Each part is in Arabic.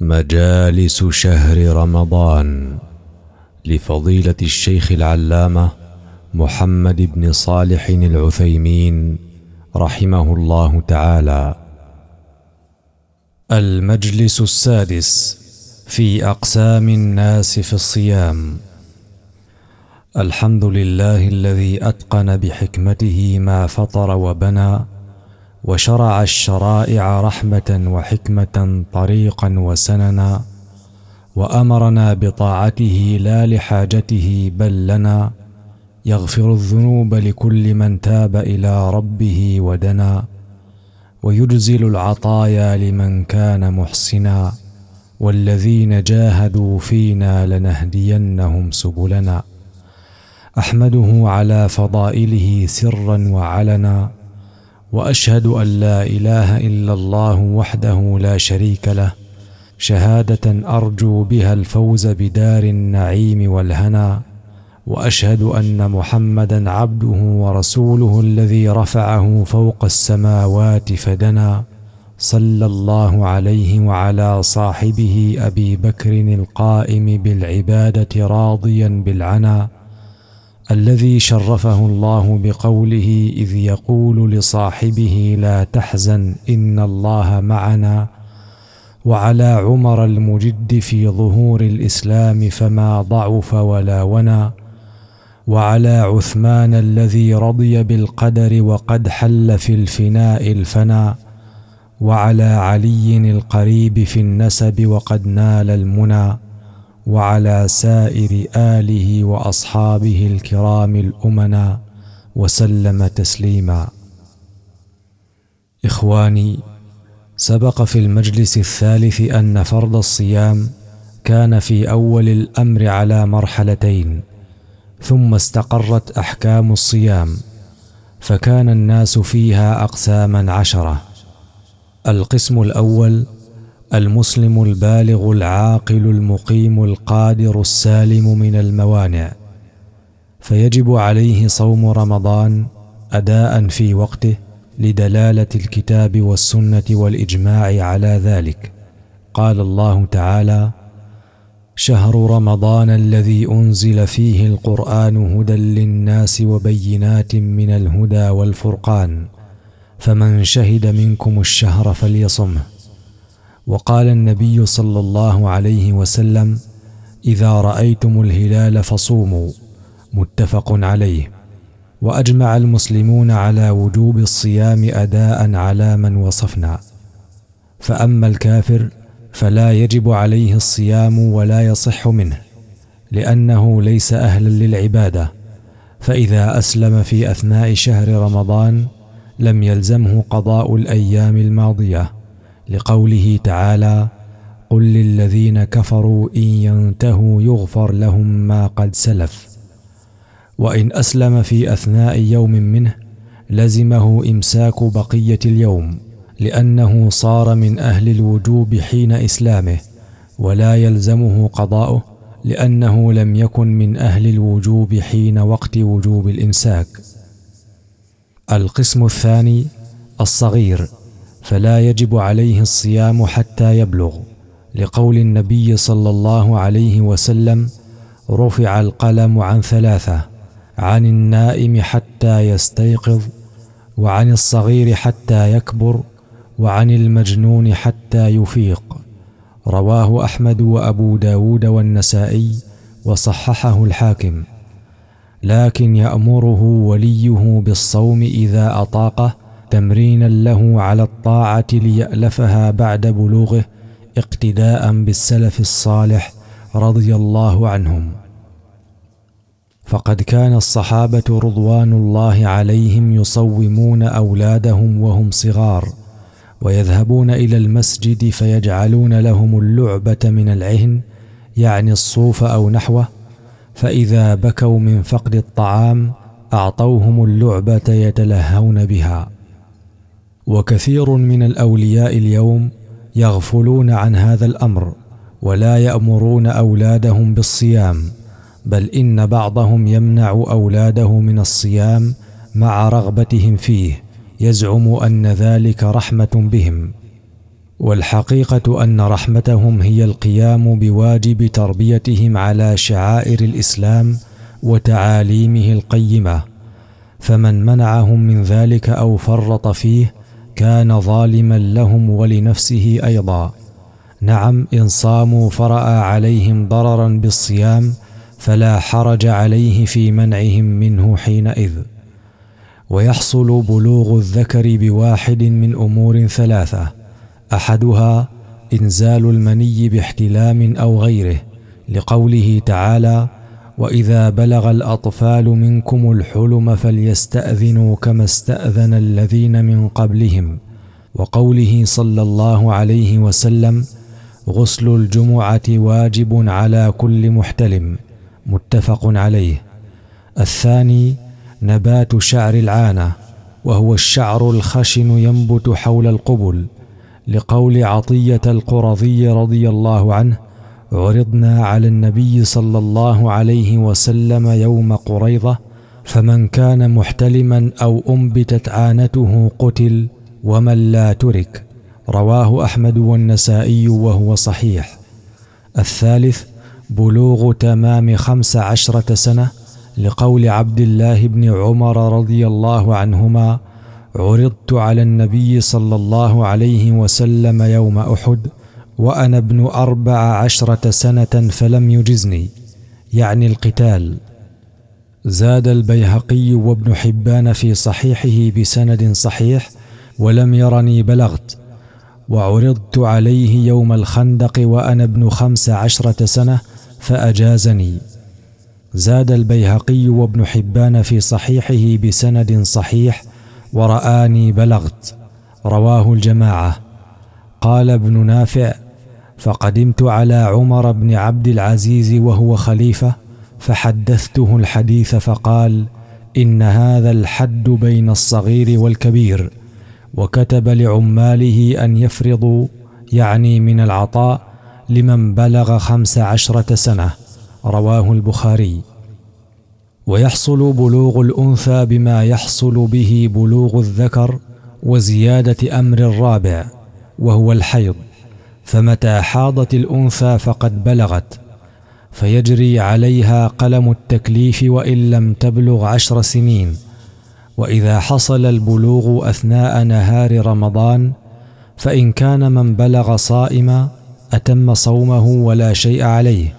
مجالس شهر رمضان لفضيلة الشيخ العلامة محمد بن صالح العثيمين رحمه الله تعالى. المجلس السادس في أقسام الناس في الصيام. الحمد لله الذي أتقن بحكمته ما فطر وبنى وشرع الشرائع رحمة وحكمة طريقا وسننا وأمرنا بطاعته لا لحاجته بل لنا يغفر الذنوب لكل من تاب إلى ربه ودنا ويجزل العطايا لمن كان محسنا والذين جاهدوا فينا لنهدينهم سبلنا. أحمده على فضائله سرا وعلنا وأشهد أن لا إله إلا الله وحده لا شريك له شهادة أرجو بها الفوز بدار النعيم والهنا وأشهد أن محمدا عبده ورسوله الذي رفعه فوق السماوات فدنا صلى الله عليه وعلى صاحبه أبي بكر القائم بالعبادة راضيا بالعنا الذي شرفه الله بقوله إذ يقول لصاحبه لا تحزن إن الله معنا وعلى عمر المجد في ظهور الإسلام فما ضعف ولا ونا وعلى عثمان الذي رضي بالقدر وقد حل في الفناء الفنا وعلى علي القريب في النسب وقد نال المنى وعلى سائر آله وأصحابه الكرام الأمنا وسلم تسليما. إخواني سبق في المجلس الثالث أن فرض الصيام كان في أول الأمر على مرحلتين ثم استقرت أحكام الصيام فكان الناس فيها أقساما عشرة. القسم الأول المسلم البالغ العاقل المقيم القادر السالم من الموانع فيجب عليه صوم رمضان أداء في وقته لدلالة الكتاب والسنة والإجماع على ذلك. قال الله تعالى شهر رمضان الذي أنزل فيه القرآن هدى للناس وبينات من الهدى والفرقان فمن شهد منكم الشهر فليصمه. وقال النبي صلى الله عليه وسلم إذا رأيتم الهلال فصوموا. متفق عليه. وأجمع المسلمون على وجوب الصيام أداء على من وصفنا. فأما الكافر فلا يجب عليه الصيام ولا يصح منه لأنه ليس أهلا للعبادة. فإذا أسلم في أثناء شهر رمضان لم يلزمه قضاء الأيام الماضية. لقوله تعالى قل للذين كفروا إن ينتهوا يغفر لهم ما قد سلف. وإن أسلم في أثناء يوم منه لزمه إمساك بقية اليوم لأنه صار من أهل الوجوب حين إسلامه ولا يلزمه قضاؤه لأنه لم يكن من أهل الوجوب حين وقت وجوب الإمساك. القسم الثاني الصغير. فلا يجب عليه الصيام حتى يبلغ. لقول النبي صلى الله عليه وسلم رفع القلم عن ثلاثة عن النائم حتى يستيقظ وعن الصغير حتى يكبر وعن المجنون حتى يفيق. رواه أحمد وأبو داود والنسائي وصححه الحاكم. لكن يأمره وليه بالصوم إذا أطاقه تمرينا له على الطاعة ليألفها بعد بلوغه اقتداء بالسلف الصالح رضي الله عنهم. فقد كان الصحابة رضوان الله عليهم يصومون أولادهم وهم صغار ويذهبون إلى المسجد فيجعلون لهم اللعبة من العهن يعني الصوف أو نحوه فإذا بكوا من فقد الطعام أعطوهم اللعبة يتلهون بها. وكثير من الأولياء اليوم يغفلون عن هذا الأمر ولا يأمرون أولادهم بالصيام بل إن بعضهم يمنع أولاده من الصيام مع رغبتهم فيه يزعم أن ذلك رحمة بهم. والحقيقة أن رحمتهم هي القيام بواجب تربيتهم على شعائر الإسلام وتعاليمه القيمة فمن منعهم من ذلك أو فرط فيه كان ظالما لهم ولنفسه أيضا. نعم إن صاموا فرأى عليهم ضررا بالصيام فلا حرج عليه في منعهم منه حينئذ. ويحصل بلوغ الذكر بواحد من أمور ثلاثة. أحدها إنزال المني باحتلام أو غيره لقوله تعالى وإذا بلغ الأطفال منكم الحلم فليستأذنوا كما استأذن الذين من قبلهم. وقوله صلى الله عليه وسلم غسل الجمعة واجب على كل محتلم. متفق عليه. الثاني نبات شعر العانة وهو الشعر الخشن ينبت حول القبل لقول عطية القرظي رضي الله عنه عرضنا على النبي صلى الله عليه وسلم يوم قريضه فمن كان محتلما أو أنبتت عانته قتل ومن لا ترك. رواه أحمد والنسائي وهو صحيح. الثالث بلوغ تمام خمس عشرة سنة لقول عبد الله بن عمر رضي الله عنهما عرضت على النبي صلى الله عليه وسلم يوم أحد وأنا ابن أربع عشرة سنة فلم يجزني. يعني القتال. زاد البيهقي وابن حبان في صحيحه بسند صحيح ولم يرني بلغت. وعرضت عليه يوم الخندق وأنا ابن خمس عشرة سنة فأجازني. زاد البيهقي وابن حبان في صحيحه بسند صحيح ورآني بلغت. رواه الجماعة. قال ابن نافع فقدمت على عمر بن عبد العزيز وهو خليفة فحدثته الحديث فقال إن هذا الحد بين الصغير والكبير وكتب لعماله أن يفرضوا يعني من العطاء لمن بلغ خمس عشرة سنة. رواه البخاري. ويحصل بلوغ الأنثى بما يحصل به بلوغ الذكر وزيادة أمر الرابع وهو الحيض. فمتى حاضت الأنثى فقد بلغت فيجري عليها قلم التكليف وإن لم تبلغ عشر سنين. وإذا حصل البلوغ أثناء نهار رمضان فإن كان من بلغ صائما أتم صومه ولا شيء عليه.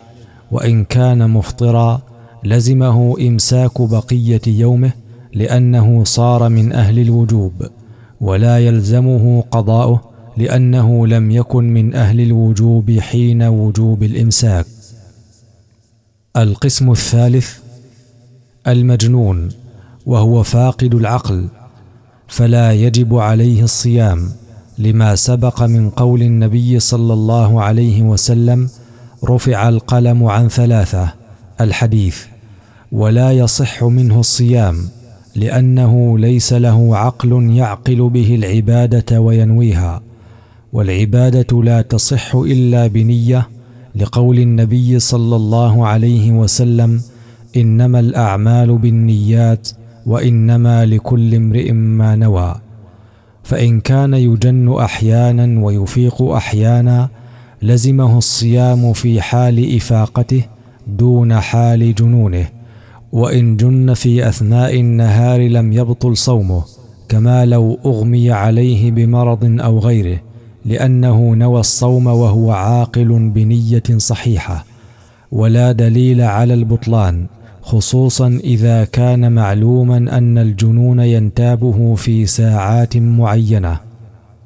وإن كان مفطرا لزمه إمساك بقية يومه لأنه صار من أهل الوجوب ولا يلزمه قضاؤه لأنه لم يكن من أهل الوجوب حين وجوب الإمساك. القسم الثالث المجنون وهو فاقد العقل فلا يجب عليه الصيام لما سبق من قول النبي صلى الله عليه وسلم رفع القلم عن ثلاثة الحديث. ولا يصح منه الصيام لأنه ليس له عقل يعقل به العبادة وينويها. والعبادة لا تصح إلا بنية لقول النبي صلى الله عليه وسلم إنما الأعمال بالنيات وإنما لكل امرئ ما نوى. فإن كان يجن أحيانا ويفيق أحيانا لزمه الصيام في حال إفاقته دون حال جنونه وإن جن في أثناء النهار لم يبطل صومه كما لو أغمي عليه بمرض أو غيره. لأنه نوى الصوم وهو عاقل بنية صحيحة ولا دليل على البطلان خصوصا إذا كان معلوما أن الجنون ينتابه في ساعات معينة.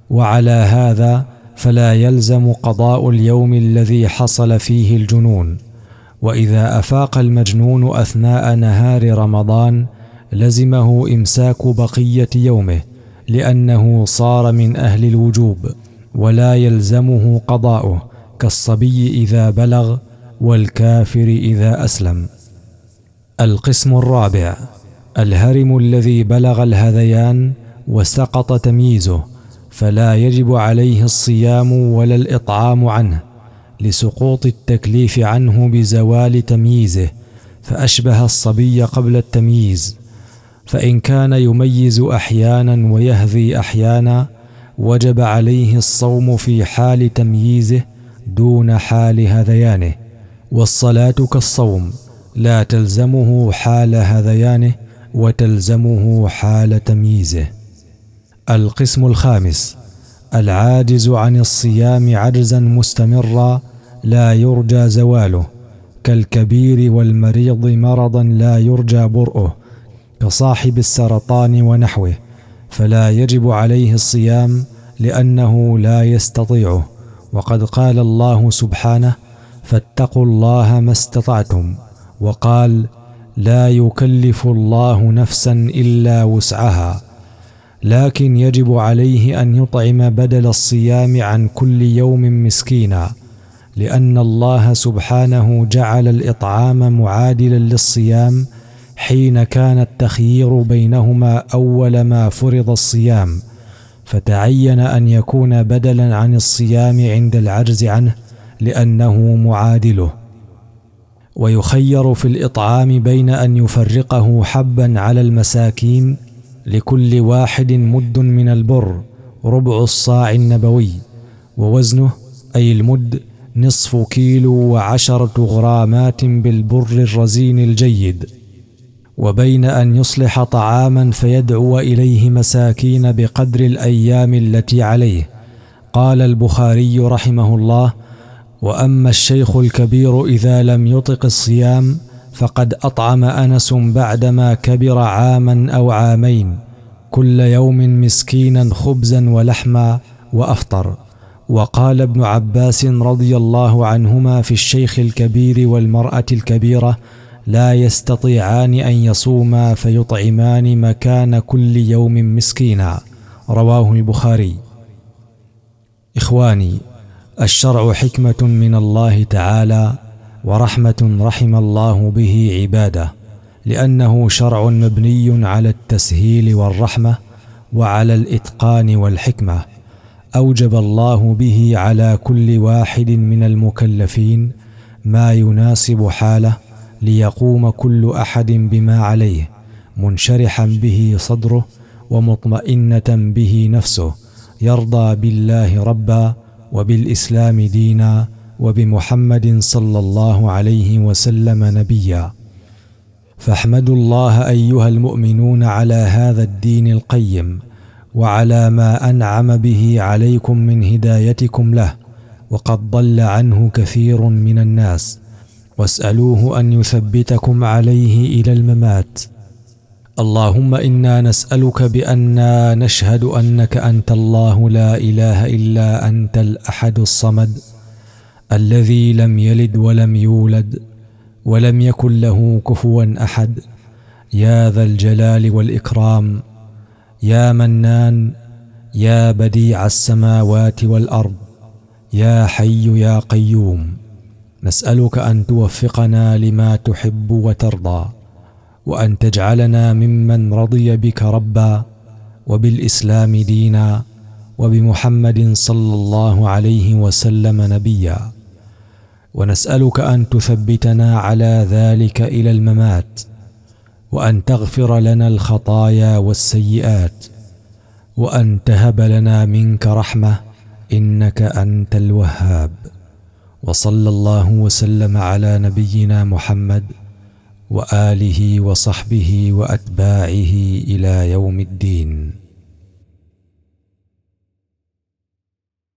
وعلى هذا فلا يلزم قضاء اليوم الذي حصل فيه الجنون. وإذا أفاق المجنون أثناء نهار رمضان لزمه إمساك بقية يومه لأنه صار من أهل الوجوب. ولا يلزمه قضاؤه كالصبي إذا بلغ والكافر إذا أسلم. القسم الرابع الهرم الذي بلغ الهذيان وسقط تمييزه فلا يجب عليه الصيام ولا الإطعام عنه لسقوط التكليف عنه بزوال تمييزه فأشبه الصبي قبل التمييز. فإن كان يميز أحيانا ويهذي أحيانا وجب عليه الصوم في حال تمييزه دون حال هذيانه والصلاة كالصوم لا تلزمه حال هذيانه وتلزمه حال تمييزه. القسم الخامس العاجز عن الصيام عجزا مستمرا لا يرجى زواله كالكبير والمريض مرضا لا يرجى برؤه كصاحب السرطان ونحوه. فلا يجب عليه الصيام لأنه لا يستطيعه. وقد قال الله سبحانه فاتقوا الله ما استطعتم. وقال لا يكلف الله نفسا إلا وسعها. لكن يجب عليه أن يطعم بدل الصيام عن كل يوم مسكينا لأن الله سبحانه جعل الإطعام معادلا للصيام حين كان التخيير بينهما أول ما فرض الصيام فتعين أن يكون بدلا عن الصيام عند العجز عنه لأنه معادله. ويخير في الإطعام بين أن يفرقه حبا على المساكين لكل واحد مد من البر ربع الصاع النبوي ووزنه أي المد نصف كيلو وعشرة غرامات بالبر الرزين الجيد. وبين أن يصلح طعاما فيدعو إليه مساكين بقدر الأيام التي عليه. قال البخاري رحمه الله وأما الشيخ الكبير إذا لم يطق الصيام فقد أطعم أنس بعدما كبر عاما أو عامين كل يوم مسكينا خبزا ولحما وأفطر. وقال ابن عباس رضي الله عنهما في الشيخ الكبير والمرأة الكبيرة لا يستطيعان أن يصوما فيطعمان مكان كل يوم مسكينا. رواه البخاري. إخواني الشرع حكمة من الله تعالى ورحمة رحم الله به عباده لأنه شرع مبني على التسهيل والرحمة وعلى الإتقان والحكمة. أوجب الله به على كل واحد من المكلفين ما يناسب حاله ليقوم كل أحد بما عليه منشرحا به صدره ومطمئنة به نفسه يرضى بالله ربا وبالإسلام دينا وبمحمد صلى الله عليه وسلم نبيا. فاحمدوا الله أيها المؤمنون على هذا الدين القيم وعلى ما أنعم به عليكم من هدايتكم له وقد ضل عنه كثير من الناس. واسألوه أن يثبتكم عليه إلى الممات. اللهم إنا نسألك بانا نشهد أنك أنت الله لا إله إلا أنت الأحد الصمد الذي لم يلد ولم يولد ولم يكن له كفوا أحد. يا ذا الجلال والإكرام يا منان يا بديع السماوات والأرض يا حي يا قيوم. نسألك أن توفقنا لما تحب وترضى وأن تجعلنا ممن رضي بك ربا وبالإسلام دينا وبمحمد صلى الله عليه وسلم نبيا. ونسألك أن تثبتنا على ذلك إلى الممات وأن تغفر لنا الخطايا والسيئات وأن تهب لنا منك رحمة إنك أنت الوهاب. وصلى الله وسلم على نبينا محمد وآله وصحبه وأتباعه إلى يوم الدين.